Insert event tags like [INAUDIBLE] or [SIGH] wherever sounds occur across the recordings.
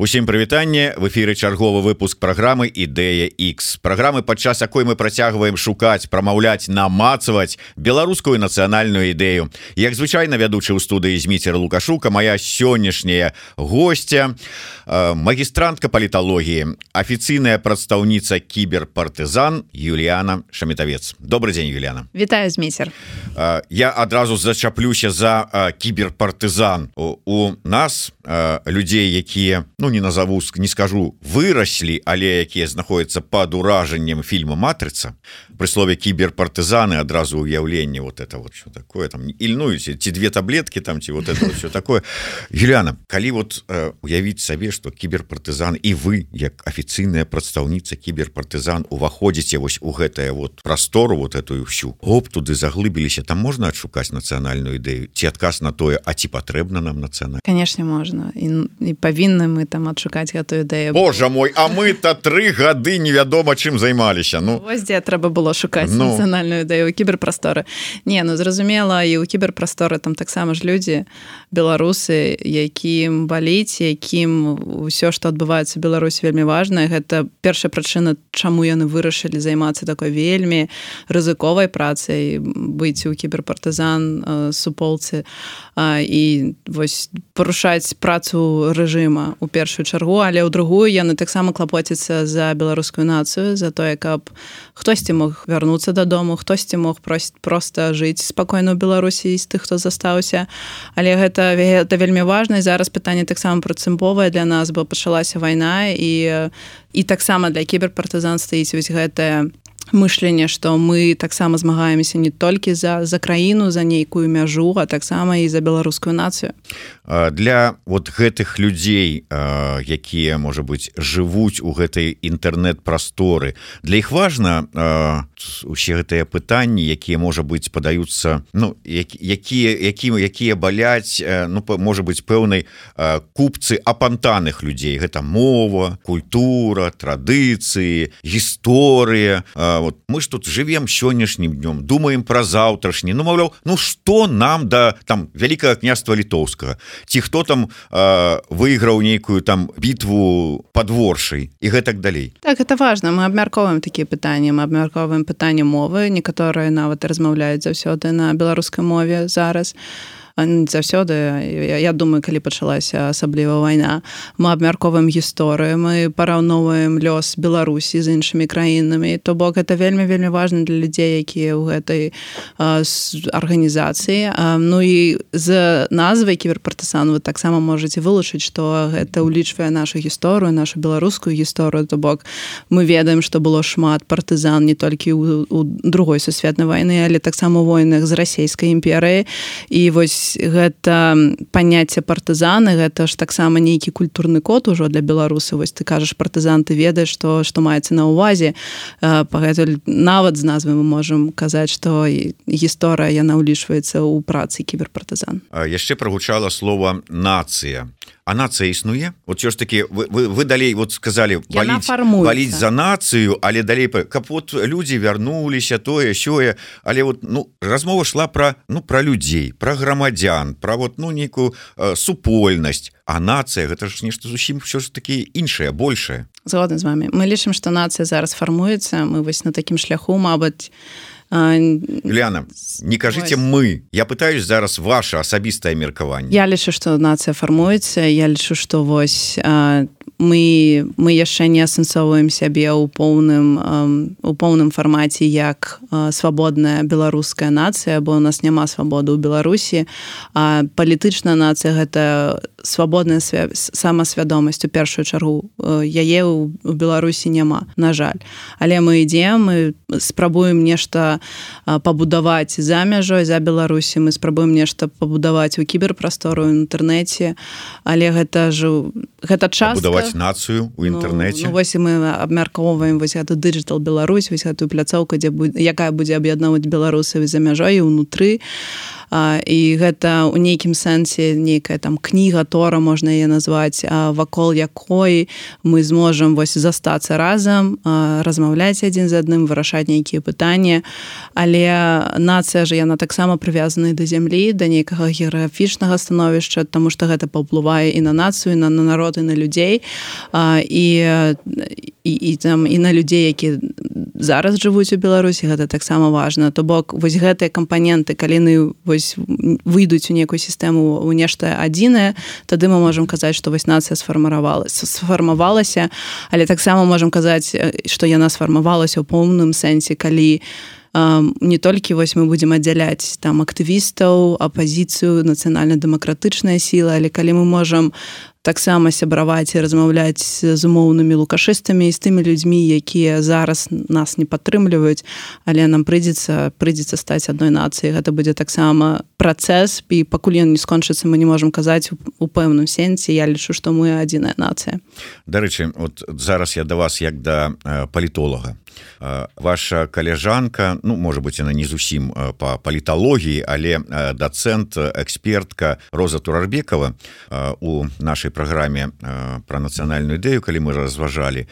Усім прывітанне. В эфиры чарговы выпуск программы ідэя X программы падчас якой мы працягваем шукаць прамаўляць намацаваць беларускую нацыянальную ідэю. Як звычайна вядучы ў студыі зміцер лукашука моя сённяшняя гостця магістрантка паліталогіі афіцыйная прадстаўніца кіберпартызан Юліяна шамітавец. Добрый день Юліяна Вітаю змейцер я адразу зачаплюся за кіберпартызан. У, у нас людзей якія ну не назову не скажу выраслі але якія знаходзяцца под уражаннем фільма матрыца при слове кіберпартызаны адразу уяўленне вот это вот что такое там ільнуюць ці две таблетки там ці вот это вот все такое. Юляна калі вот э, уявіць сабе что кіберпартызан і вы як афіцыйная прадстаўніца кіберпартызан уваходзіце вось у гэтае вот прастору вот эту всю оп туды заглыбіліся там можна адшукаць нацыянальную ідэю ці адказ на тое а ці патрэбна нам нацыянальна конечно можна і, і павінны мы там адшукаць гэтую ідэю Божа мой а мы-то тры гады невядома чым займаліся Ну. Вось дзе трэба было шукаць ну. нацыянальную ідэю кіберпрасторы Не ну зразумела і ў кіберпрасторы там таксама ж людзі беларусы якім баліць якім ўсё што адбываецца Беларусь вельмі важная гэта першая прычына чаму яны вырашылі займацца такой вельмі рызыковай працай быць у кіберпартызан суполцы і вось парушаць працу рэжыма у першую чаргу але ў другую яны таксама клапоціцца за беларускую нацыю за тое каб хтосьці мог вярнуцца дадому хтосьці мог просіць просто жыць спакойна ў беларусі з тых хто застаўся. Але гэта это вельмі важна зараз пытанне таксама працымповае для нас бо пачалася вайна і і таксама для кіберпартызан стаіць вось гэтая мышленне что мы таксама змагаемся не толькі за за краіну за нейкую мяжу а таксама і за беларускую нацыю. Для вот гэтых людзей якія можа быть жывуць у гэтай інтэрнет-прасторы для іх важна усе гэтыя пытанні якія можа быть падаюцца Ну якія якім якія баляць ну можа быть пэўнай купцы апантаных людзей. Гэта мова культура традыцыі гісторыя. Вот мы ж тут живвем сённяшнім днём думаем про заўтрашні. Ну маўляў ну что нам да там вялікае княства літоўскага? Ці хто там э, выйграў нейкую там бітву подворшай і гэтак далей. Так это важно мы абмярковаем такія пытанні мы абмярковаем пытанне мовы некаторыя нават размаўляюць заўсёды на беларускай мове зараз. а заўсёды. Я, я думаю калі пачалася асабліва вайна мы абмярковаем гісторыю мы параўноўваем лёс беларусі з іншымі краінамі. То бок это вельмі вельмі важна для людзей якія ў гэтай арганізацыі. Ну і з назвай кіберпартысан вы таксама можете вылучыць што гэта ўлічвае нашу гісторыю нашу беларускую гісторыю. То бок мы ведаем што было шмат партызан не толькі у другой сусветнай вайны але таксама войнах з расійскай імперыі і вось гэта паняцце партызаны гэта ж таксама нейкі культурны код ужо для беларусы вось ты кажаш партызан ты ведаеш што што маецца на ўвазе. Пагадзель нават з назвы мы можемм казаць што гісторыя яна ўлічваецца ў працы кіберпартызан. Яшчэ прагучала слова нацыя а нацыя існуе вот що ж таки вы, вы, вы далей вот сказали валіць за нацыю але далей каб вот людзі вярнуліся тое сёе але вот ну размова шла про ну про людзей про грамадзян про вот ну нейкую э, супольнасць а нацыя гэта ж нешта зусім все ж таки іншае большее. Згодна з вами. Мы лічым что нацыя зараз фармуецца мы вось на такім шляху Мабыць Ляна не кажите мы я пытаюсь зараз ваше асабістае меркаванне Я лічу что нацыя фармуецца я лічу что вось мы мы яшчэ не асэнсоўваем сябе ў поўным у поўным фармаце як свабодная беларуская нацыя бо у нас няма свабоды ў беларусі. А палітычная нацыя гэта свабодная самасвядомасць у першую чаргу. Яе ў беларусі няма на жаль. Але мы ідзем мы спрабуем нешта пабудаваць за мяжой за беларусі. Мы спрабуем нешта пабудаваць у кіберпрастору інтэрнэце. Але гэта ж гэта час даваць ствараць нацыю у інтэрнэце. ну, ну, вось мы абмяркоўваем вось эту дыджитал Беларусь вось гэтую пляцоўку дзе будзе якая будзе аб'ядноўваць беларусаў за мяжой унутры і гэта у нейкім сэнсе нейкая там кніга тора можна яе назваць вакол якой мы зможам вось застацца разам размаўляць адзін з адным вырашаць нейкія пытанні. Але нацыя же яна таксама прывязаны да зямлі да нейкага геаграфічнага становішча тому что гэта паўплывае і на нацыю на на народы на людзей. І і, і там і на людзей які зараз жывуць у беларусі гэта таксама важна. То бок вось гэтыя кампаненты каліны вось выйдуць у некую сістэму у нешта адзінае тады мы можемм казаць што вось нацыя сфарміравалася сфармавалася. Але таксама можемм казаць што яна сфармавалася ў поўным сэнсе калі не толькі вось мы будзем аддзяляць там актывістаў апазіцыю нацыянальна-дэмакратычная сіла але калі мы можам таксама сябраваць і размаўляць з умоўнымі лукашыстамі і з тымі людзьмі якія зараз нас не падтрымліваюць але нам прыйдзецца прыйдзецца стаць адной нацыі гэта будзе таксама працэс і пакуль ён не скончыцца мы не можемм казаць у пэўным сенсе я лічу што мы адзіная нацыя. Дарэчы от зараз я да вас як да палітолага ваша каляжанка ну может быть она не зусім по паліталогіі але дацэнт экспертка роза турарбекова у нашай праграме про нацыянальную ідэю калі мы разважалі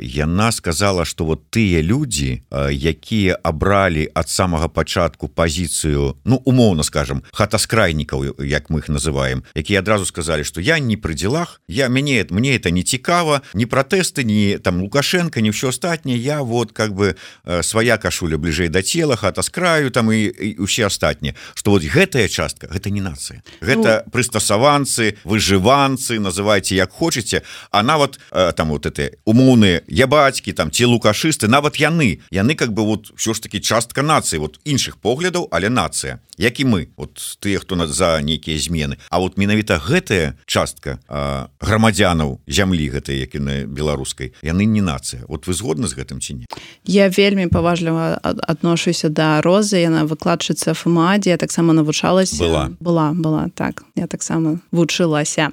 яна сказала что вот тыя людзі якія абралі ад самага пачатку пазіцыю ну умоўно скажем хатаскрайнікаў як мы их называем якія адразу сказали что я не пры делах я мяне мне это не цікава не пратэсты не там лукашенко не все астатняе я вот как бы э, свая кашуля бліжэй да цела хата с краю там і, і усе астатнія. Что вот гэтая частка гэта не нацыя. Гэта ну... прыстасаванцы выжыванцы называйте як хочетце а нават э, там вот это умоўныя я бацькі там ці лукашысты нават яны. Яны как бы вот все ж таки частка нацыі. Вот іншых поглядаў але нацыя. Як і мы вот тыя хто над за нейкія змены. А вот менавіта гэтая частка грамадзянаў зямлі гэтай які на беларускай яны не нацыя. Вот вы згодны з гэтым ці не я вельмі паважліва адношуся да розы. Яна выкладчыцца фмадзе я таксама навучалася. Была. Была была так. Я таксама вучылася.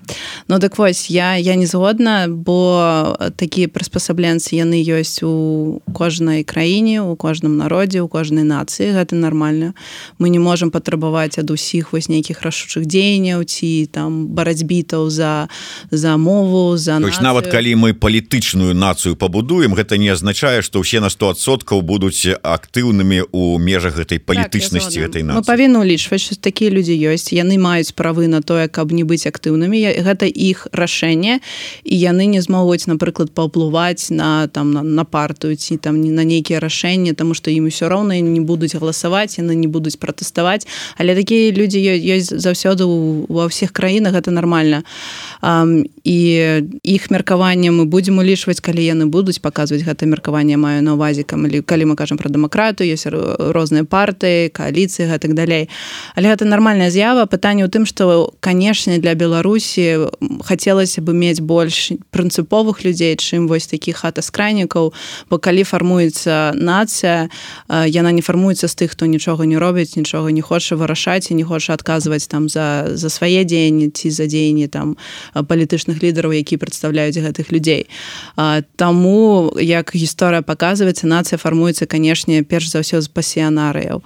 Ну дык вось я я не згодна бо такія прыспасабленцы яны ёсць у кожнай краіне у кожным народзе у кожнай нацыі. Гэта нармальна. Мы не можемм патрабаваць ад усіх вось нейкіх рашучых дзеянняў ці там барацьбітаў за за мову за нават калі мы палітычную нацыю пабудуем гэта не азначае што ўсе на 100соткаў будуць актыўнымі у межах гэтай так, палітычнасці так, гэтай мы павінны улічваць что такія людзі ёсць. Яны маюць правы на тое каб не быць актыўнымі. Гэта іх рашэнне. І яны не змогуць напрыклад паўплываць на там на, на партыю ці там не на нейкія рашэнні тому что ім усё роўна не будуць галасаваць яны не будуць пратэставаць. Але такія людзі ёсць заўсёды ва ўсіх краінах гэта нармальна. І іх меркаванне мы будзем улічваць калі яны будуць паказваць гэта меркаванне маю на увазе камлі калі мы кажам пра дэмакратыю ёсць розныя партыі кааліцыі гэтак далей. Але гэта нармальная з'ява. Пытанне ў тым што канешне для беларусі хацелася бы мець больш прынцыповых людзей чым вось такіх хата скрайнікаў бо калі фармуецца нацыя яна не фармуецца з тых хто нічога не робіць нічога не хоча вырашаць і не хоча адказваць там за за свае дзеянні ці за дзеянні там палітычных лідараў які прадстаўляюць гэтых людзей. Таму як гісторыя паказваецца нацыя фармуецца канешне перш за ўсё з пасіянарыяў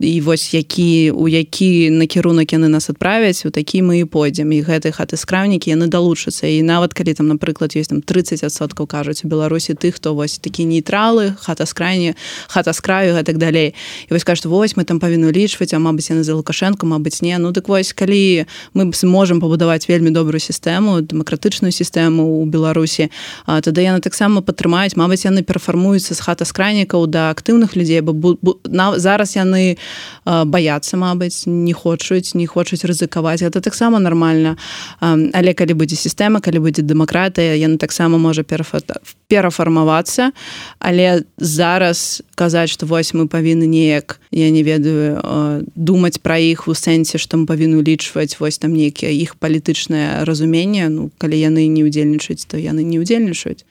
і вось які у які накірунак яны нас адправяць у такі мы і пойдзем і гэты хаты скравнікі яны далучацца і нават калі там напрыклад ёсць там 30соткаў кажуць у беларусі тых хто вось такі нейтралы хата скрайні хата с краю гэтак далей. І вось кажуць вось мы там павінны улічваць а Мабыць яны за лукашенко Мабыць не ну дык вось калі мы зможам пабудаваць вельмі добрую сістэму дэмакратычную сістэму ў беларусі тады яны таксама падтрымаюць. Мабыць яны перафармуюцца з хата скранікаў да актыўных людзей бо на зараз яны баяцца Мабыць не хочуць не хочуць рызыкаваць. Это таксама нормально але калі будзе сістэма калі будзе дэмакратыя яны таксама можа перафармавацца але зараз казаць што вось мы павінны неяк я не ведаю думаць пра іх у сэнсе што мы павінны улічваць вось там нейкія іх палітычнае разуменне ну калі яны не ўдзельнічаюць то яны не ўдзельнічаюць.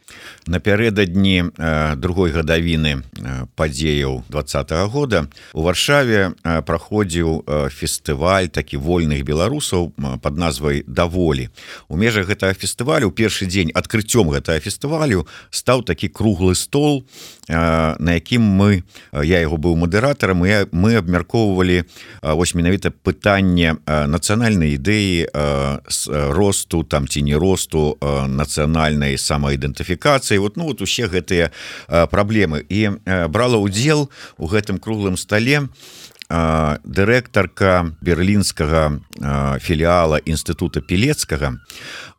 Напярэдадні э, другой гадавіны э, падзеяў двадцатого года у варшаве э, праходзіў фестываль такі вольных беларусаў под назвай даволі у межах гэтага фестывалю першы дзень адкрыццём гэтага фестывалю стаў такі круглы стол на якім мы я яго быў мадэратарам я мы абмяркоўвалі вось менавіта пытанне нацыянальнай ідэі росту там ці не росту нацыянальнай самаідэнтыфікацыі. Вот ну вот усе гэтыя праблемы. І брала удзел у гэтым круглым стале дырэктарка берлінскага філіяла інстытута пілецкага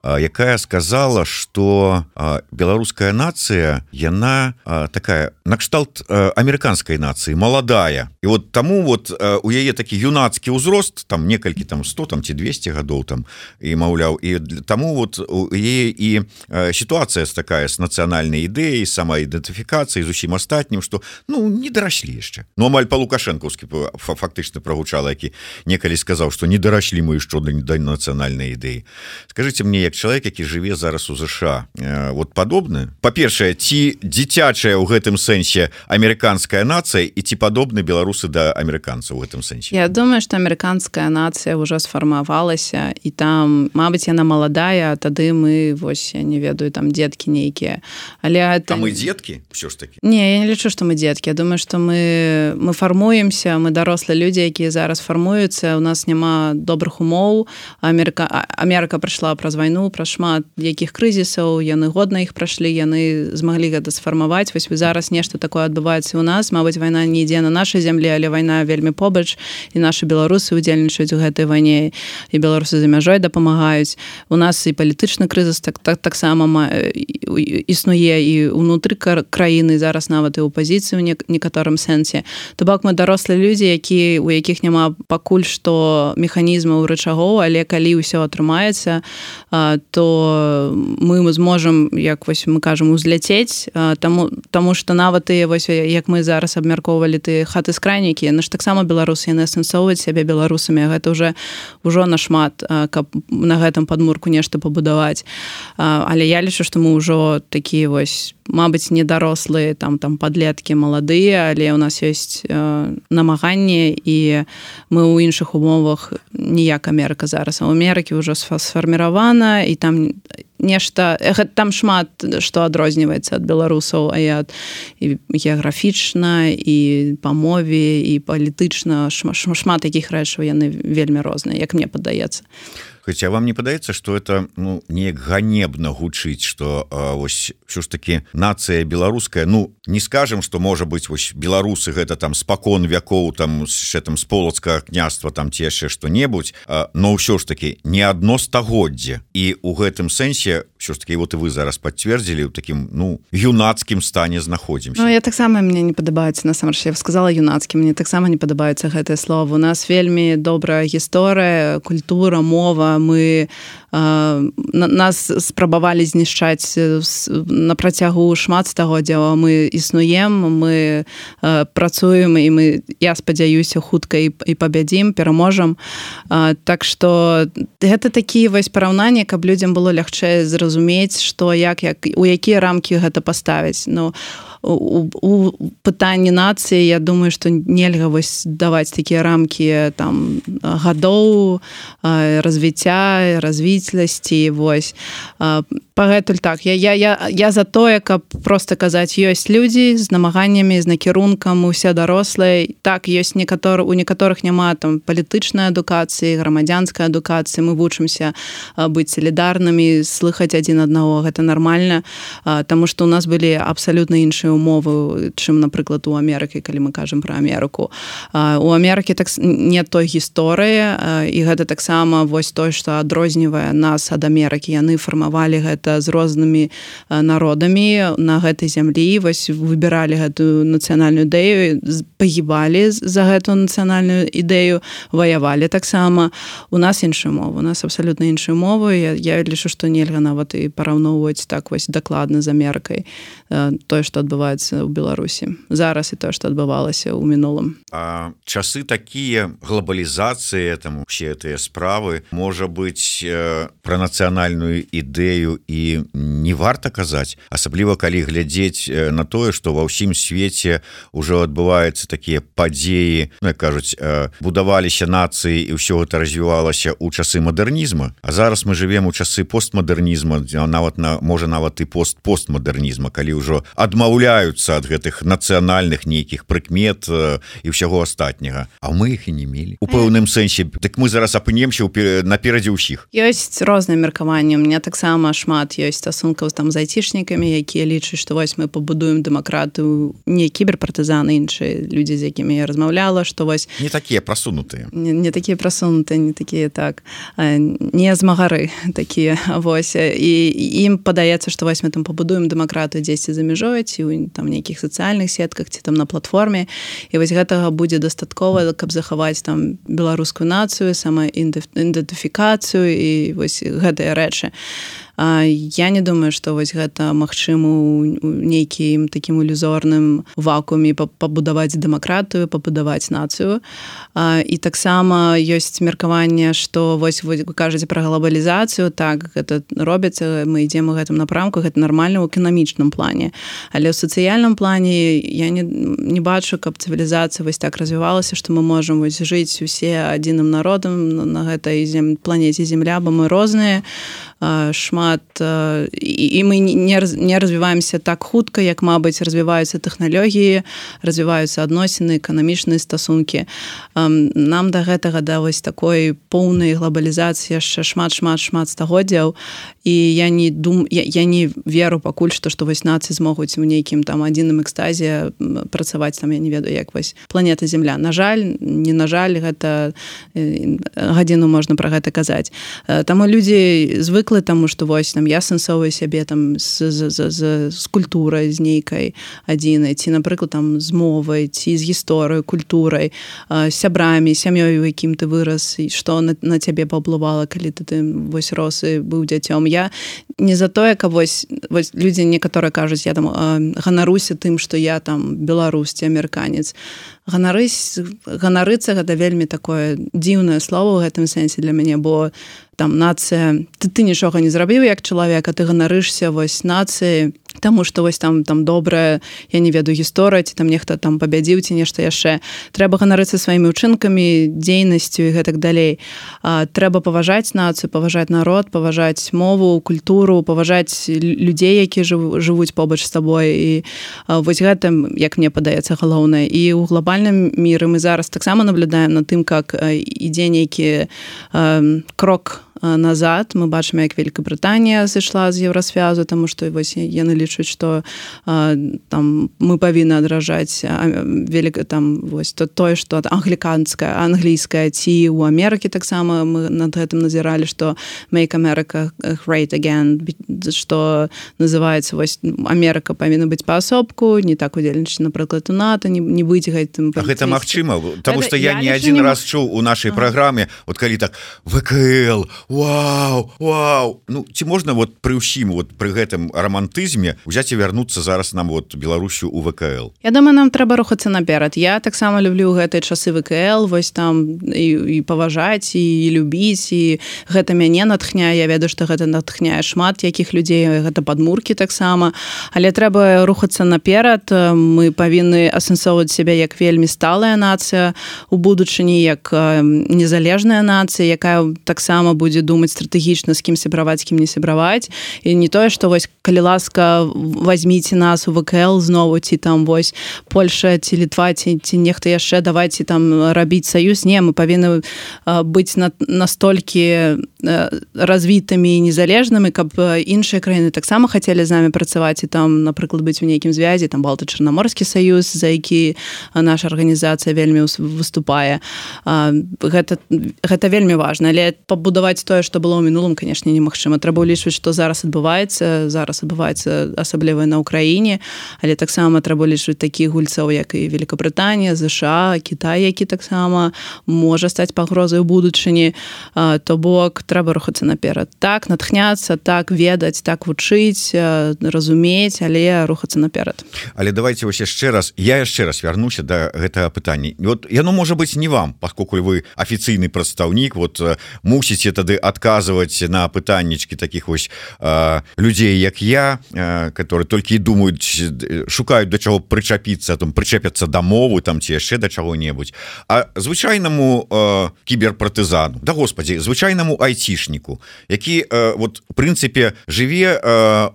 якая сказала что беларуская нацыя яна такая накшталт амерыканскай нацыі маладая. І вот таму вот у яе такі юнацкі ўзрост там некалькі там 100 там ці 200 гадоў там і маўляў і таму вот у е і сітуацыя такая з нацыянальнай ідэі самаідэнтыфікацыі зусім астатнім что ну не дарашлі яшчэ. Ну, амаль па лукашэнкаўскі фактычна прогучала які некалі сказаў что не дарашлі мы што да да нацыянальнай ідэі. Скажите мне як чалавек які жыве зараз у ЗША вот падобны? Па-першае ці дзіцячая ў гэтым сэнсе амерыканская нацыя і ці падобны беларусы да амерыканцаў у гэтым сэнсе? Я думаю что амерыканская нацыя ўжо сфармавалася і там Мабыць яна маладая тады мы вось я не ведаю там дзеткі нейкія. Але там мы дзеткі все ж таки не я не лічу что мы дзеткі. Я думаю что мы мы фармуемся мы дарослыя людзі якія зараз фармуюцца у нас няма добрых умоў. Амерыка Амерыка прыйшла праз вайну пра шмат якіх крызісаў. Яны годна іх прайшлі яны змаглі гэта сфармаваць. Вось вы зараз нешта такое адбываецца у нас. Мабыць вайна не ідзе на нашай зямлі але вайна вельмі побач і нашы беларусы удзельнічаюць у гэтай вайне і беларусы за мяжой дапамагаюць. У нас і палітычны крызіс так так таксама існуе і унутры краіны зараз нават і ў пазіцыі ў некаторым сэнсе. То бок мы дарослыя людзі які у якіх няма пакуль што механізмаў рычагоў але калі ўсё атрымаецца то мы зможам як вось мы кажам узляцець таму таму што нават і вось як мы зараз абмяркоўвалі ты хаты скрайнікі яны ж таксама беларусы яны асэнсоўваюць сябе беларусамі гэта уже ўжо нашмат каб на гэтым падмурку нешта пабудаваць. Але я лічу што мы ўжо такія вось Мабыць недарослыя там там подлеткі маладыя але у нас ёсць намаганне і мы ў іншых умовах ніяк Амерыка зараз а ў Амерыкі ўжо сфарміравана і там нешта там шмат што адрозніваецца ад беларусаў а я і геаграфічна і па мове і палітычна шмат якіх рэчаў яны вельмі розныя як мне падаецца Хаця вам не падаецца что это ну неяк ганебна гучыць что вось що ж таки нацыя беларуская ну не скажем что можа быть вось беларусы гэта там спакон вякоў там с там с полацкага княства там ці яшчэ что-небудзь но ўсё ж таки не одно стагоддзе. І у гэтым сэнсе що ж таки вот и вы зараз подцвердзілі ў таким ну юнацкім стане знаходзімся. Ну, я таксама мне не падабаецца насамрэч я сказала юнацкім мне таксама не падабаецца гэтае слово. У нас вельмі добрая гісторыя культура мова мы нас спрабавалі знішчаць на працягу шмат стагоддзяў мы існуем мы працуем і мы я спадзяюся хутка і, і пабядзім пераможам. Так что гэта такія вось параўнанні каб людзям было лягчэй зразумець што як як у якія рамкі гэта паставіць. Но у у, у пытанні нацыі я думаю что нельга вось даваць такія рамкі там гадоў развіцця развіцеласці вось. Пагэтуль так. Я я я я за тое каб просто казаць ёсць людзі з намаганнямі з накірункам усе дарослыя. Так ёсць некаторы у некаторых няма там палітычнай адукацыі грамадзянскай адукацыі. Мы вучымся быць салідарнымі слыхаць адзін аднаго. Гэта нармальна Таму што у нас былі абсалютна іншыя умовы чым напрыклад у Амерыкі калі мы кажам про Амерыку. У Амерыкі так не той гісторыі і гэта таксама вось той што адрознівае нас ад Амерыкі. Яны фармавалі гэта з рознымі народамі на гэтай зямлі вось выбіралі гэтую нацыянальную ідэю пагібалі за гэтую нацыянальную ідэю ваявалі таксама. У нас іншую мову у нас абсалютна іншую мову я, я лічу што нельга нават і параўноўваць так вось дакладна з Амерыкай тое што адбываецца адбываецца ў беларусі. Зараз і тое што адбывалася ў мінулым. А часы такія глобалізацыі там усе тыя справы можа быть пра нацыянальную ідэю і не варта казаць. Асабліва калі глядзець на тое што ва ўсім свеце ўжо адбываюцца такія падзеі ну, кажуць будаваліся нацыі і ўсё гэта развівалася ў часы мадэрнізма. А зараз мы живвем у часы постмадэрнізма нават на можа нават і пост постмадэрнізма калі ўжо адмаўляюцца ад гэтых нацыянальных нейкіх прыкмет і ўсяго астатняга. А мы іх і не мелі. У пэўным сэнсе так мы зараз апынемся наперадзе ўсіх. Ёсць розныя меркаванні. Мне таксама шмат ёсць стасункаў там з айцішнікамі якія лічаць што вось мы пабудуем дэмакратыю не кіберпартызаны іншыя людзі з якімі я размаўляла што вось не такія прасунутыя. Не, не такія прасунутыя не такія так не змагары такія [LAUGHS] вось. І ім падаецца што вось мы там пабудуем дэмакратыю дзесьці за мяжой ці там нейкіх сацыяльных сетках ці там на платформе. І вось гэтага будзе дастаткова каб захаваць там беларускую нацыю сама ідэнтыфікацыю і вось гэтыя рэчы я не думаю что вось гэта магчыма у нейкім такім ілюзорным вакууме пабудаваць дэмакратыю пабудаваць нацыю. І таксама ёсць меркаванне что вось вы кажаце про глобалізацыю так гэта робіцца мы ідзем у гэтым напрамку гэта нармальна ў эканамічным плане. Але ў сацыяльным плане я не, не бачу каб цывілізацыя вось так развівалася что мы можемм вось жыць усе адзіным народам на гэтай зем планеце земля бо мы розныя шмат і мы не, развіваемся так хутка як мабыць развіваюцца тэхналогіі развіваюцца адносіны эканамічныя стасункі. Нам да гэтага да вось такой поўнай глобалізацыі яшчэ шмат шмат шмат стагоддзяў і я не дум я, я не веру пакуль што што вось нацыі змогуць у нейкім там адзіным экстазе працаваць там я не ведаю як вось. Планета земля на жаль не на жаль гэта гадзіну можна пра гэта казаць. Таму людзі звыклы таму што вось там я сэнсовую сябе там з, з, з, з, з культурай з нейкай адзінай ці напрыклад там з мовай ці з гісторыю культурай сябрамі сям'ёй у якім ты вырас і што на, на цябе паўплывала калі ты ты вось росы быў дзяцём я не за тое ка вось вось людзі некаторыя кажуць я там ганаруся тым што я там беларус ці амерыканец. Ганарысь ганарыцца гэта вельмі такое дзіўнае слово ў гэтым сэнсе для мяне бо там нацыя ты ты нічога не зрабіў як чалавека ты ганарышся вось нацыі Таму што вось там там добрая я не веду гісторыя ці там нехта там пабядзіў ці нешта яшчэ. Трэба ганарыцца сваімі ўчынкамі дзейнасцю і гэтак далей. А, трэба паважаць нацыю паважаць народ паважаць мову культуру паважаць людзей якія жывуць побач з табой. І а, вось гэтым як мне падаецца галоўнае. І ў глобальным міры мы зараз таксама наблюдаем на тым как ідзе нейкі крок на назад. Мы бачым як Великабрытанія сышла з еўрасвязу тому что вось яны лічаць что там мы павінны адражаць велика там вось то тое что англіканская англійская ці у Амерыкі таксама мы над гэтым назіралі что make America great again что называется вось Амерыка павінна быць паасобку не так удзельнічаць напрыклад у НАТО не, не быць гэтым гэта Мачыма потому что я, я не один раз чуў у нашай праграме вот калі так ВКЛ Вау Вау! Ну ці можна вот пры ўсім вот пры гэтым романтызме взять і вярнуцца зараз нам вот Беларусю у ВКЛ? Я думаю нам трэба рухацца наперад. Я таксама люблю гэтыя часы ВКЛ вось там і, і паважаць і любіць і гэта мяне натхняе. Я ведаю што гэта натхняе шмат якіх людзей гэта падмуркі таксама. Але трэба рухацца наперад. Мы павінны асэнсоўваць сябе як вельмі сталая нацыя у будучыні як незалежная нацыя якая таксама будзе думаць стратэгічна з кім сябраваць кім не сябраваць і не тое што вось калі ласка возьміце нас у вКл знову ці там вось Польша ці літва ці ці нехта яшчэ давайте там рабіць саюз не мы павінны быць на настолькі развітымі і незалежнымі каб іншыя краіны таксама хацелі з намі працаваць. І там напрыклад быць у нейкім звязі там балты чарнаморскі саюз за які наша арганізацыя вельмі выступае. Гэта гэта вельмі важна. Але пабудаваць паўтараць тое што было ў мінулым канешне немагчыма трэба ўлічваць што зараз адбываецца зараз адбываецца асабліва на ўкраіне але таксама трэба лічваць такіх гульцоў як і Великабрытанія ЗША Кітай які таксама можа стаць пагрозай у будучыні то бок трэба рухацца наперад. Так натхняцца так ведаць так вучыць разумець але рухацца наперад. Але давайте вось яшчэ раз я яшчэ раз вярнуся до да гэтага пытання. Вот яно можа быть не вам поскольку вы афіцыйны прадстаўнік вот мусіце тады адказваць на пытаннічкі таких вось людзей як я которые толькі думаюць шукаюць до чаго прычапіцца там прычэпяцца да мовы там ці яшчэ да чаго-небудзь а звычайнаму кіберпартызану да Господі звычайнаму айцішніку які вот прынцыпе жыве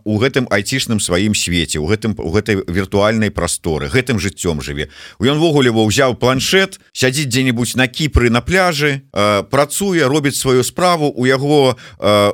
у гэтым айцішным сваім свеце у гэтым у гэтай віртуальнай прасторы гэтым жыццём жыве. Увогуле во ўзяў планшет сядзіць дзе-нибудь на кіпры на пляжы працуе робіць сваю справу у яго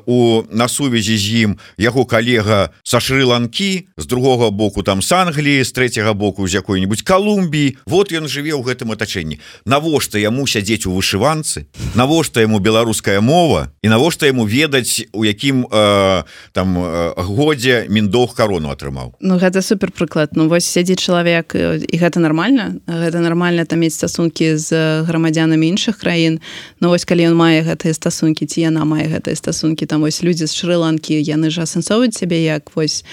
у на сувязі з ім яго калега са шры-ланкі з другого боку там с Англіі з третьего боку з якой-нибудь Колумбіі вот ён жыве ў гэтым атачэнні. Навошта яму сядзець у вышыванцы? Навошта яму беларуская мова? І навошта яму ведаць у якім э, там э, годзе міндох карону атрымаў? Ну гэта супер прыклад Ну вось сядзіць чалавек і гэта нормально гэта нормально там мець стасункі з грамадзянамі іншых краін. Ну вось калі ён мае гэтыя стасункі ці яна мае гэтыя стасункі. Там вось людзі з шры-ланкі яны ж асэнсоўваюць сябе як вось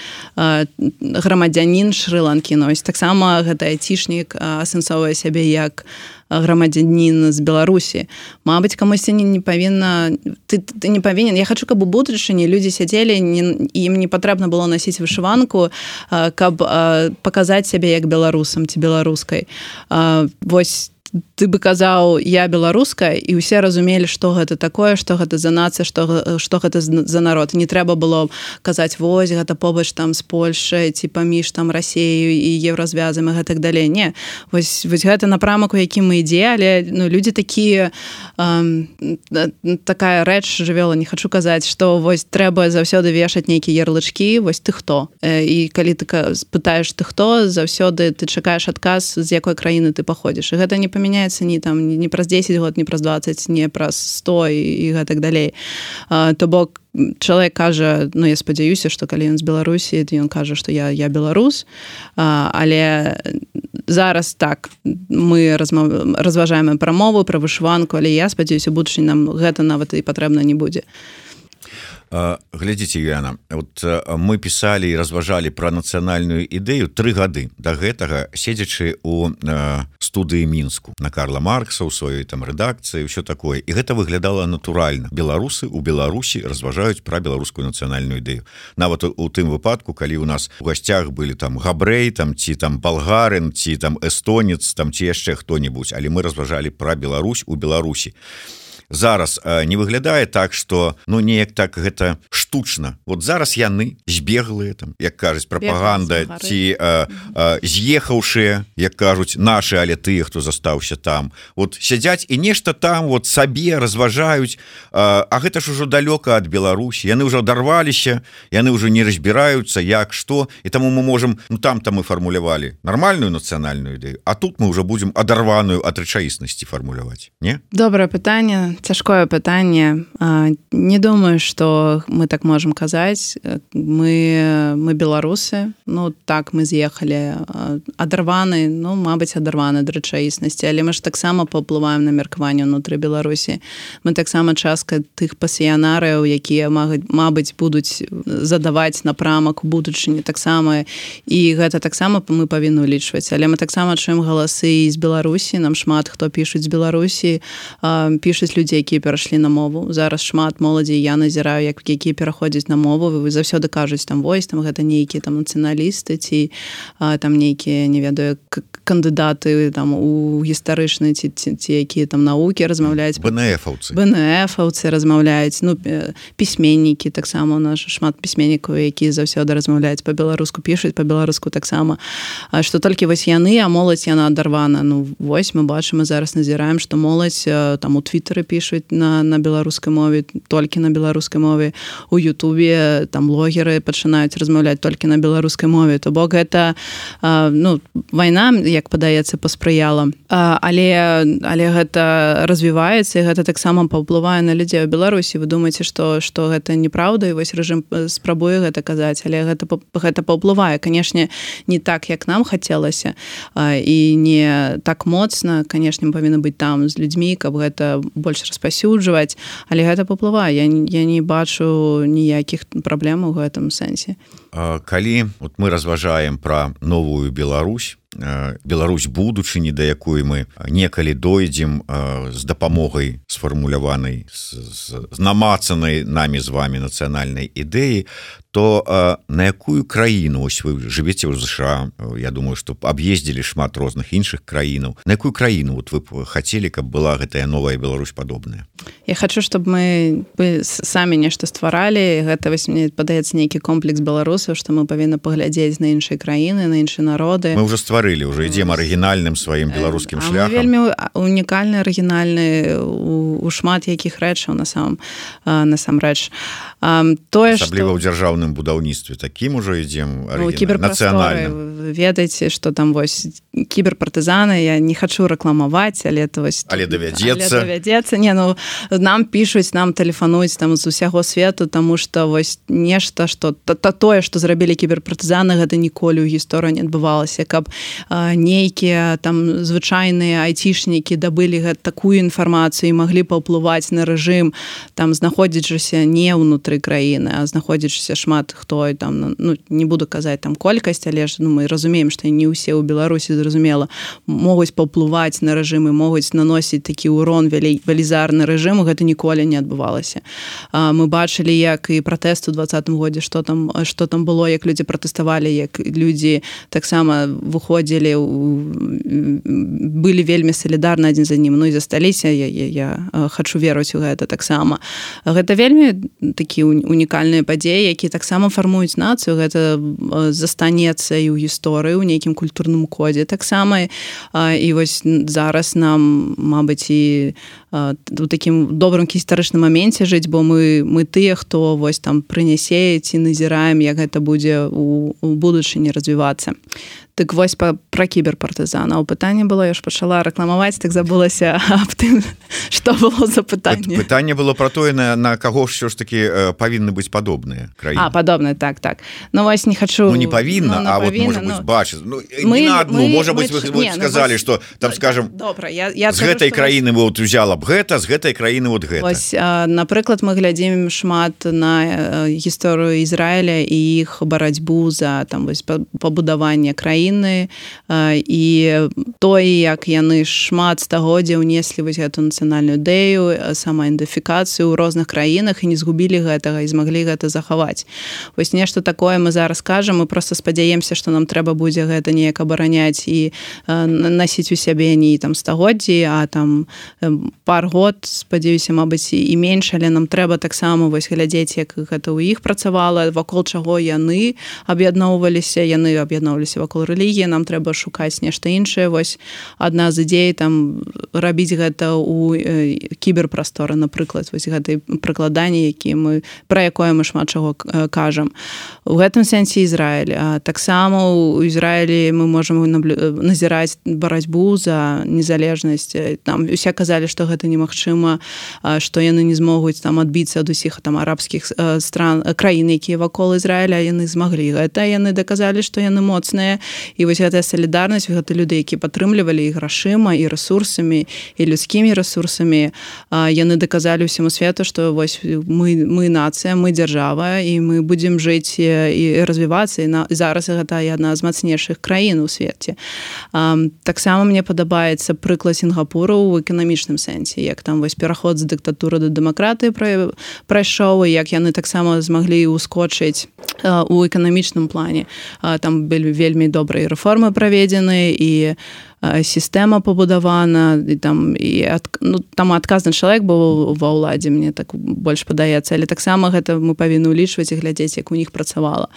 грамадзянін шры-ланкі. Нось таксама гэта айцішнік асэнсоўвае сябе як грамадзянін з Беларусі. Мабыць камусьці не, не павінна ты, ты не павінен. Я хочу каб у будучыні людзі сядзелі ім не патрэбна было насіць вышыванку каб паказаць сябе як беларусам ці беларускай. Восьось ты бы казаў я беларуская і усе разумелі што гэта такое што гэта за нацыя што што гэта за народ. Не трэба было казаць вось гэта побач там з Польшай ці паміж там рассею і еўразвязам і гэтак далей. Не вось вось гэта напрамак у якім мы ідзе але ну людзі такія э, такая рэч жывёла. Не хочу казаць што вось трэба заўсёды вешаць нейкія ярлычкі вось ты хто? Э, і калі ты пытаеш ты хто заўсёды ты чакаеш адказ з якой краіны ты паходзіш. І гэта не памятаю памяняецца не там не праз 10 год не праз 20 не праз 100 і гэтак далей. То бок чалавек кажа Ну я спадзяюся што калі ён з Беларусі ён кажа што я я беларус. А, але зараз так мы разважаем прамову пра вышыванку але я спадзяюся будучынь нам гэта нават і патрэбна не будзе. Глядзіце Яна вот мы пісалі і разважалі пра нацыянальную ідэю тры гады. Да гэтага седзячы у студыі мінску на Карла маркса у сваёй там рэдакцыі ўсё такое. І гэта выглядала натуральна. Беларусы у беларусі разважаюць пра беларускую нацыянальную ідэю. Нават у тым выпадку калі у нас у гасцях былі там габрэй там ці там балгарын ці там эстонец там ці яшчэ хто-нибудь але мы разважалі пра Беларусь у беларусі зараз не выглядае так что ну неяк так гэта штучна. Вот зараз яны збеглыя там як кажуць прапаганда ці з'ехаўшыя як кажуць наши але тыя хто застаўся там. Вот сядзяць і нешта там вот сабе разважаюць а, а гэта ж ужо далёка ад Беларусі. Яны ўжо дарваліся яны ўжо не разбіраюцца як что і таму мы можем ну там там мы фармулявалі нармальную нацыянальную ідэю А тут мы уже будем адарваную ад рэчаіснасці фармуляваць. Не? Добрае пытанне цяжкое пытанне. Не думаю что мы так можем казаць мы мы беларусы ну так мы з'ехалі адарваны ну Мабыць адарваны да рэчаіснасці але мы ж таксама паўплываем на меркаванне ўнутры беларусі. Мы таксама частка тых пасіянарыяў якія Мабыць будуць задаваць напрамак будучыні таксама. І гэта таксама мы павінны улічваць але мы таксама чуем галасы з беларусі. Нам шмат хто пішуць беларусі. Пішуць людзей якія перайшлі на мову. Зараз шмат моладзі я назіраю як якія пераходзяць на мову. Вы заўсёды кажуць там вось там гэта нейкія там нацыяналісты ці а, там нейкія не ведаю кандыдаты там у гістарычнай ці, ці, ці якія там навукі размаўляюць. Бнфаўцы бнфаўцы размаўляюць. Ну пісьменнікі таксама у нас шмат пісьменнікаў якія заўсёды размаўляюць. По-беларуску пішуць по-беларуску таксама. Што толькі вось яны а моладзь яна адарвана. Ну вось мы бачым мы зараз назіраем што моладзь там у твиттары піш пішуць на на беларускай мове толькі на беларускай мове. У Ютубе там блогеры пачынаюць размаўляць толькі на беларускай мове. То бок гэта ну вайна як падаецца паспрыяла. Але але гэта развіваецца гэта таксама паўплывае на людзей у беларусі. Вы думаеце что что гэта неправда і вось рэжым спрабуе гэта казаць але гэта гэта паўплывае. Канешне не так як нам хацелася і не так моцна. Канешне павінна быць там з людзьмі каб гэта больш распасюджваць але гэта паплывае. Я, я не бачу ніякіх праблем у гэтым сэнсе. Калі вот мы разважаем про новую Беларусь Беларусь будучыні да якой мы некалі дойдзем з дапамогай сфармуляванай з намацанай намі з вами нацыянальнай ідэі то на якую краіну ось вы жывеце ў ЗША Я думаю что аб'ездзілі шмат розных іншых краінаў на якую краіну вот вы хацелі каб была гэтая новая Беларусь падобная? Я хочу чтобы мы бы самі нешта стваралі гэта вось мне падаецца нейкі комплекс беларусаў што мы павінны паглядзець на іншыя краіны на іншыя народы. Мы уже стварылі уже ідзем арыгінальным сваім беларускім шляхам вельмі унікальны арыгінальны у шмат якіх рэчаў на самом насамрэч. Тое асабліва ў дзяржаўным дзяржаўным будаўніцтве. Такім ужо ідзем нацыянальным. ведаеце что там вось кіберпартызаны я не хочу рэкламаваць але это вось але давядзецца. давядзецца. Не ну нам пішуць нам тэлефануюць там з усяго свету тому что вось нешта что то та тое что зрабілі кіберпартызаны гэта ніколі ў гісторыі не адбывалася. Каб нейкія там звычайныя айцішнікі дабылі гэта такую інфармацыю маглі паўплываць на рэжым там знаходзячыся не ўнутры краіны а знаходзячыся шмат шмат хто там ну, не буду казаць там колькасць але ж ну, мы разумеем што не ўсе ў беларусі зразумела могуць паўплываць на рэжымы могуць наносіць такі урон вялей велізарны рэжым гэта ніколі не адбывалася мы бачылі як і пратэст у двадцатым годзе что там что там было як людзі пратэставалі як людзі таксама выходзілі былі вельмі салідарна адзін за ним ну і засталіся я, я, я хочу верыць у гэта таксама гэта вельмі такі унікальныя падзеі які так таксама фармуюць нацыю. Гэта застанецца і ў гісторыі у нейкім культурным кодзе таксама. І вось зараз нам Мабыць і у такім добрым гістарычным моменце жыць бо мы мы тыя хто вось там прынясе ці назіраем як гэта будзе у, у будучыні развівацца так вось па, пра кіберпартызана у пытанне было я ж пачала рэкламаваць так забылася [LAUGHS] аб тым что было за пытанне пытанне было про тое на, на каго ж все ж таки э, павінны быць падобныя краіны падобны так так. Ну вось не хочу ну, не павінна ну, а вот павінна, ну, бачыць ну, мы, одну мы, можа быть мы, вы не, сказали что ну, там скажем добра я, я з гэтай краіны вот узяла б гэта з гэтай краіны вот гэта ось, а, напрыклад мы глядзім шмат на гісторыю Ізраіля і іх барацьбу за там вось пабудаванне краіны краіны і той як яны шмат стагоддзя ўнеслі вось эту нацыянальную ідэю самаідэнтыфікацыю ў розных краінах і не згубілі гэтага і змаглі гэта захаваць. Вось нешта такое мы зараз кажам мы просто спадзяемся што нам трэба будзе гэта неяк абараняць і насіць у сябе не там стагоддзі а там пар год спадзяюся Мабыць і менш але нам трэба таксама вось глядзець як гэта ў іх працавала вакол чаго яны аб'ядноўваліся яны аб'ядноўваліся вакол рэлігіі нам трэба шукаць нешта іншае. Вось адна з ідзей там рабіць гэта у э, кіберпрасторы напрыклад вось гэтай прыкладанні які мы пра якое мы шмат чаго э, кажам. У гэтым сэнсе Ізраіль. Таксама у Ізраілі мы можемм назіраць барацьбу за незалежнасць. Там усе казалі што гэта немагчыма што яны не змогуць там адбіцца ад усіх там арабскіх э, стран краін якія вакол Ізраіля яны змаглі гэта. Яны даказалі што яны моцныя і вось гэтая салідарнасць гэта люди які падтрымлівалі і грашыма і ресурсамі і людскімі ресурсамі яны даказалі ўсяму свету что вось мы мы нацыя мы дзяржава і мы будзем жыць і развівацца і на зараз гэта адна з мацнейшых краін у свеце таксама мне падабаецца прыклад сінгапуру ў эканамічным сэнсе як там вось пераход з дыктатуры да дэмакратыі пра прайшоў як яны таксама змаглі ускочыць у эканамічным плане. Там былі вельмі добры добрыя рэформы праведзены і сістэма пабудавана і там і ад, ну, там адказны чалавек быў ва ўладзе мне так больш падаецца але таксама гэта мы павінны ўлічваць і глядзець як у них працавала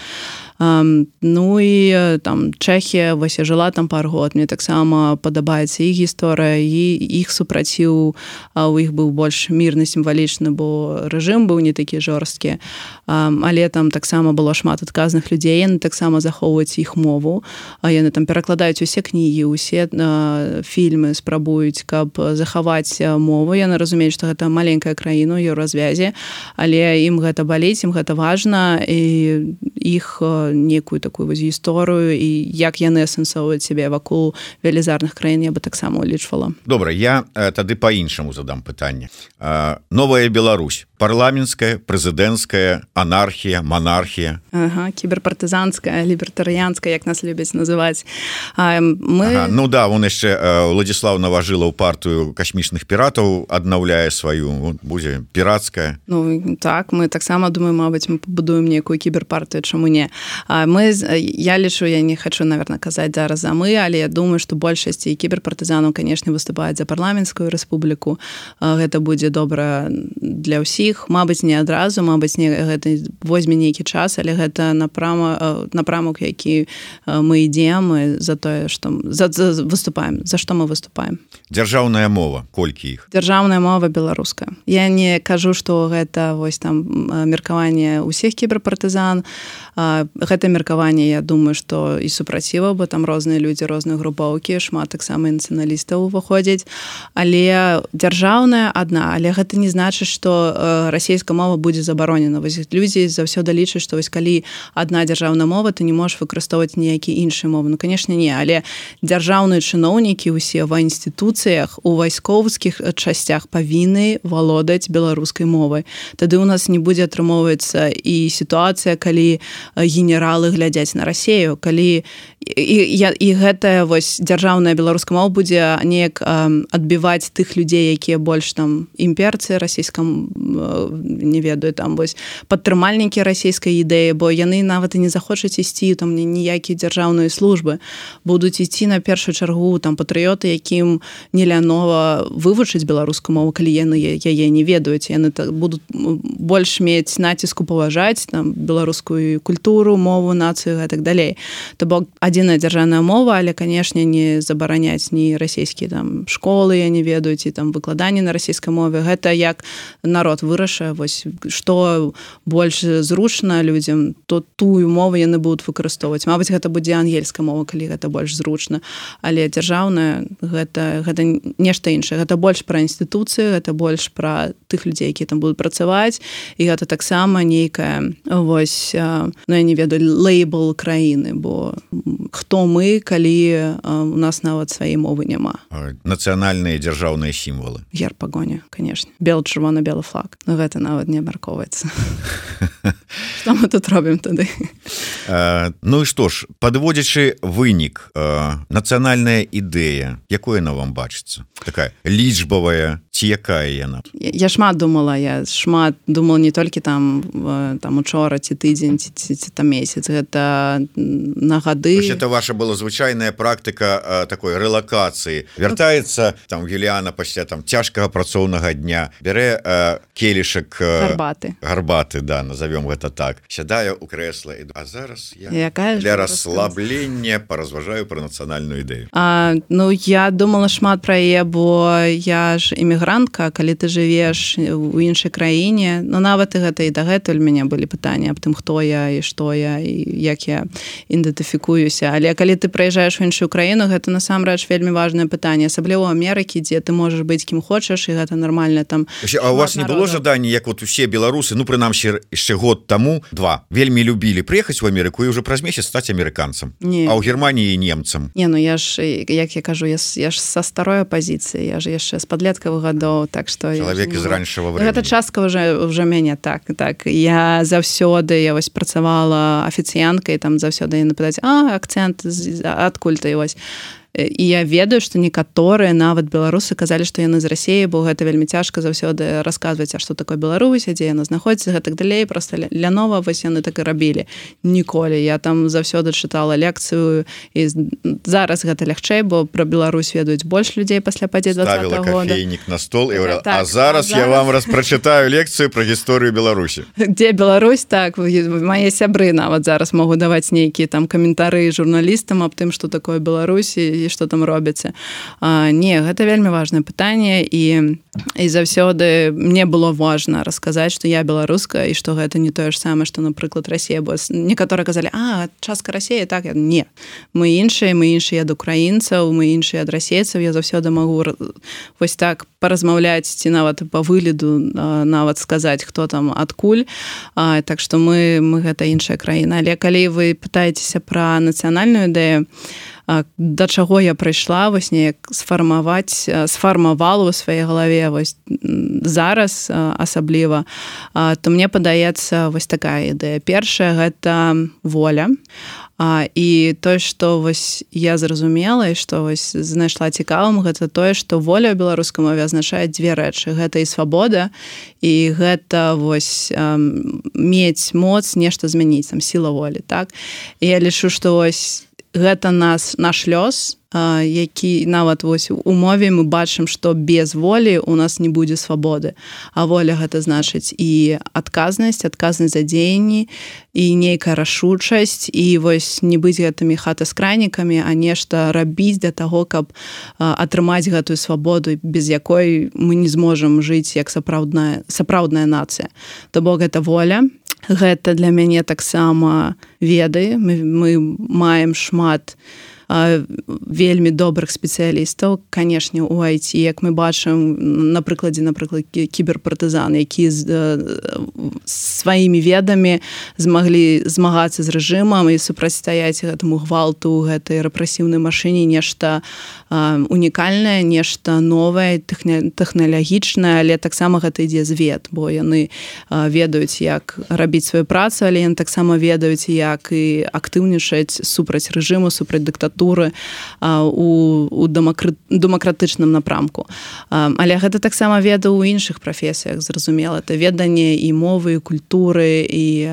Ну і там Чэхія вось я жыла там пару год мне таксама падабаецца іх гісторыя і іх супраціў у іх быў больш мірны сімвалічны бо рэжым быў не такі жорсткі але там таксама было шмат адказных людзей яны таксама захоўваюць іх мову. А яны там перакладаюць усе кнігі усе фільмы спрабуюць каб захаваць мову. Яны разумеюць што гэта маленькая краіну еўразвязе але ім гэта баліць ім гэта важна і іх некую такую вось гісторыю і як яны асэнсоўваюць сябе вакол велізарных краін я бы таксама улічвала добра я тады по-іншаму задам пытанне. Новая Беларусь парламенская прэзідэнцкая анархія монархія ага, кіберпартызанская лібертарыянская як нас любяць называць. Мы ага, ну да он яшчэ владислав наважыла ў партыю касмічных піратаў аднаўляе сваю будзе піратская. Ну так мы таксама думаю Мабыць мы пабудуем некую кіберпартыю чаму не мы я лічу я не хочу наверное казаць зараз за мы але я думаю что большасці кіберпартызанаў конечно выступаюць за парламенскую рэспубліку гэта будзе добра для ўсіх Мабыць не адразу Мабыць не гэта возьме нейкі час але гэта напрама напрамак які мы ідзем за тое что за, за выступаем за што мы выступаем. Дзяржаўная мова колькі іх дзяржаўная мова беларуская я не кажу что гэта вось там меркаванне ўсіх кіберпартызан гэта меркаванне я думаю что і супраціва бо там розныя людзі розныя групоўкі шмат таксама нацыяналістаў уваходзяць. Але дзяржаўная адна але гэта не значыць что расійская мова будзе забаронена. Вось людзі заўсёды лічаць што вось калі адна дзяржаўная мова ты не можешь выкарыстоўваць ніякі іншы мовы. Ну конечно не. Але дзяржаўныя чыноўнікі усе ва інстытуцыях у вайсковскіх часцях павінны валодаць беларускай мовай. Тады у нас не будзе атрымоўваецца і сітуацыя калі генералы глядзяць на рассею калі і, я, і гэтая вось дзяржаўная беларуска мова будзе неяк адбіваць тых людзей якія больш там імперцы расійскам не ведаю там вось падтрымальнікі расійскай ідэі бо яны нават і не захочуць ісці там мне ніякія дзяржаўныя службы. Будуць ісці на першую чаргу там патрыёты якім не лянова вывучыць беларускую мову калі яны яе не ведаюць. Яны так будуць больш мець націску паважаць там беларускую культуру мову нацыю гэтак далей. То бок адзіная дзяржаўная мова але канешне не забараняць ні расійскія там школы я не ведаюць і там выкладанне на расійскай мове. Гэта як народ вырашае вось што больш зручна людзям то тую мову яны будуць выкарыстоўваць. Мабыць гэта будзе ангельская мова калі гэта больш зручна. Але дзяржаўная гэта гэта нешта іншае. Гэта больш пра інстытуцыі гэта больш пра тых людзей якія там будуць працаваць. І гэта таксама нейкая вось ну я не ведаю лейбл краіны бо хто мы калі у нас нават свае мовы няма. Нацыянальныя дзяржаўныя сімвалы. Яр пагоня конечно. Бел чырвона белы флаг. Но гэта нават не абмяркоўваецца. [LAUGHS] Что мы тут робім тады? Ну і што ж подводзячы вынік нацыянальная ідэя якое на вам бачыцца? Такая лічбавая ці якая яна? Я шмат думала я шмат думал не толькі там там учора ці тыдзень ці, ці, ці там месяц. Гэта на гады это ваша была звычайная практыка такой рэлакацыі. Вяртаецца там Юліана пасля там цяжкага працоўнага дня бярэ келішак гарбаты. гарбаты да назовём гэта так. Сядае у крэсла а зараз я якая для расслаблення паразважаю пра нацыянальную ідэю А ну я думала шмат пра яе бо я ж эмігрантка калі ты жывеш у іншай краіне но ну, нават і гэта і дагэтуль мяне былі пытанні аб тым хто я і што я і як я ідэнтыфікуюся але калі ты прыязджаеш у іншую краіну гэта насамрэч вельмі важное пытанне асабліва Амерыкі дзе ты можаш быць кім хочаш і гэта нормально там а у вас не было жаданні як вот усе беларусы ну прынамсі яшчэ год таму два вельмі любілі прыехаць у Амерыку і уже праз месяц стаць амерыканцам? Не. А ў Геррманіі немцам? Не ну я ж як я кажу я, я ж са старой апозіцыі я ж яшчэ з падлеткавых гадоў так что чалавек з раньшего гэта частка уже уже мяне так так. Я заўсёды я вось працавала афіцыянкай там заўсёды напытаць а акцент адкуль ты вось і я ведаю што некаторыя нават беларусы казалі што яны з рассіі бо гэта вельмі цяжка заўсёды расказваць а што такое Беларусь дзе яна знаходіцца гэтак далей просто ля нова вось яны так і рабілі. Ніколі я там заўсёды чытала лекцыю і зараз гэта лягчэй бо пра Беларусь ведаюць больш людзей пасля падзе кофейнік на стол і так, так, зараз, зараз я вам распрачытаю лекцыю пра гісторыю Беларусі [LAUGHS] дзе Беларусь так мае сябры нават зараз могу даваць нейкія там каментары журналістам аб тым что такое Беларусі і что там робіцца не гэта вельмі важное пытанне і і заўсёды мне было важно расказаць что я беларуска і что гэта не тое ж самае что напрыклад Россия бо некаторы казалі а частка России так не мы іншыя мы іншыя ад украінцаў мы іншыя ад расейцаў я заўсёды могу вось так паразмаўляць ці нават по выгляду нават сказаць хто там адкуль а, так что мы мы гэта іншая краіна. Але калі вы пытаецеся про нацыянальную ідэю то да чаго я прыйшла вось неяк сфармаваць сфармавала ў сваёй галаве вось зараз асабліва. То мне падаецца вось такая ідэя. Першая гэта воля. А, і тое што вось я зразумела і што вось знайшла цікавым гэта тое што воля ў беларускай мове азначае дзве рэчы. Гэта і свабода і гэта вось мець моц нешта змяніць там сіла волі так? І я лічу што вось гэта нас наш лёс які нават вось у мове мы бачым што без волі у нас не будзе свабоды. А воля гэта значыць і адказнасць адказнасць за дзеянні і нейкая рашучасць і вось не быць гэтымі хатаскрайнікамі а нешта рабіць для таго каб атрымаць гэтую свабоду без якой мы не зможам жыць як сапраўдная сапраўдная нацыя. То бок гэта воля гэта для мяне таксама веды. Мы, мы маем шмат вельмі добрых спецыялістаў. Канешне у айці як мы бачым на прыкладзе напрыклад кіберпартызан які з сваімі ведамі змаглі змагацца з рэжымам і супрацьстаяць гэтаму гвалту гэтай рэпрэсіўнай машыне нешта унікальнае нешта новае тэхналагічнае але таксама гэта ідзе звет бо яны ведаюць як рабіць сваю працу але яны таксама ведаюць як і актыўнічаць супраць рэжыму супраць дыктатуры дыктатуры у, у дэмакратычным напрамку. Але гэта таксама веда ў іншых прафесіях зразумела это веданне і мовы культуры і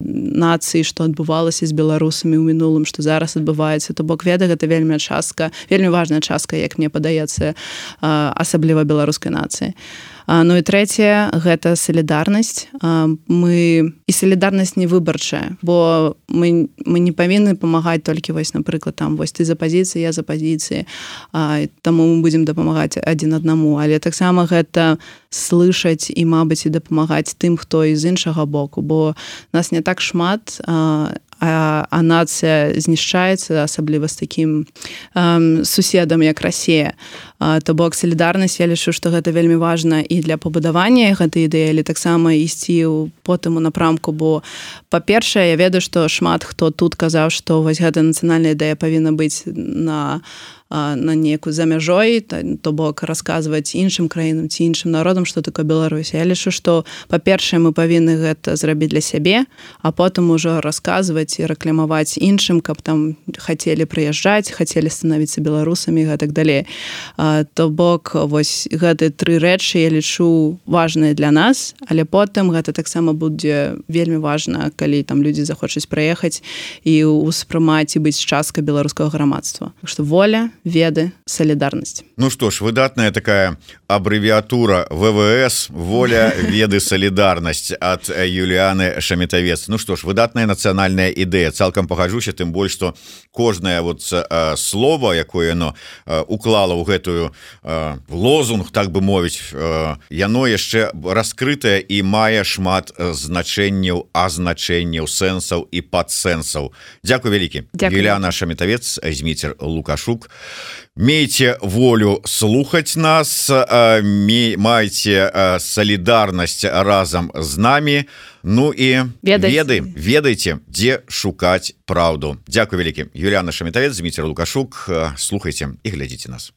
нацыі што адбывалася з беларусамі ў мінулым што зараз адбываецца то бок веда гэта вельмі частка вельмі важная частка як мне падаецца асабліва беларускай нацыі. Ну і трэцяе гэта салідарнасць. Мы і салідарнасць не выбарчая бо мы, мы не павінны памагаць толькі вось напрыклад там вось ты за пазіцыі я за пазіцыі. Таму мы будзем дапамагаць адзін аднаму. Але таксама гэта слышаць і мабыць і дапамагаць тым хто з іншага боку бо нас не так шмат а, а нацыя знішчаецца асабліва з такім суседам як Расія. То бок салідарнасць я лічу што гэта вельмі важна і для пабудавання гэтай ідэі таксама ісці ў потым у напрамку бо па-першае я ведаю што шмат хто тут казаў што вось гэта нацыянальная ідэя павінна быць на на некую за мяжой то, бок расказваць іншым краінам ці іншым народам что такое Беларусь. Я лічу что па-першае мы павінны гэта зрабіць для сябе а потым ужо расказваць і рэкламаваць іншым каб там хацелі прыязджаць хацелі становіцца беларусамі гэтак далей. То бок вось гэты тры рэчы я лічу важныя для нас але потым гэта таксама будзе вельмі важна калі там людзі захочуць праехаць і ўспрымаць і быць частка беларускага грамадства. Что воля веды солідарнасць Ну что ж выдатная такая аббрэвіатура ввс воля веды солідарнасць от Юліаны шаметавец Ну что ж выдатная нацыянальная ідэя цалкам пагажуся тым больш что кожнае вот э, слово якое оно э, уклала ў гэтую э, лозунг так бы мовіць э, яно яшчэ раскрытае і мае шмат значэнняў азначэнняў сэнсаў і падсэнсаў Дякую вялікі. Юліана шаметавец зміцер лукашук мейце волю слухаць нас майце солідарнасць разам з намі Ну і веды ведаеце дзе шукаць праўду Дякую вялікі Юліана шамітавец Зміцер лукашук. Слухайте і глядзіце нас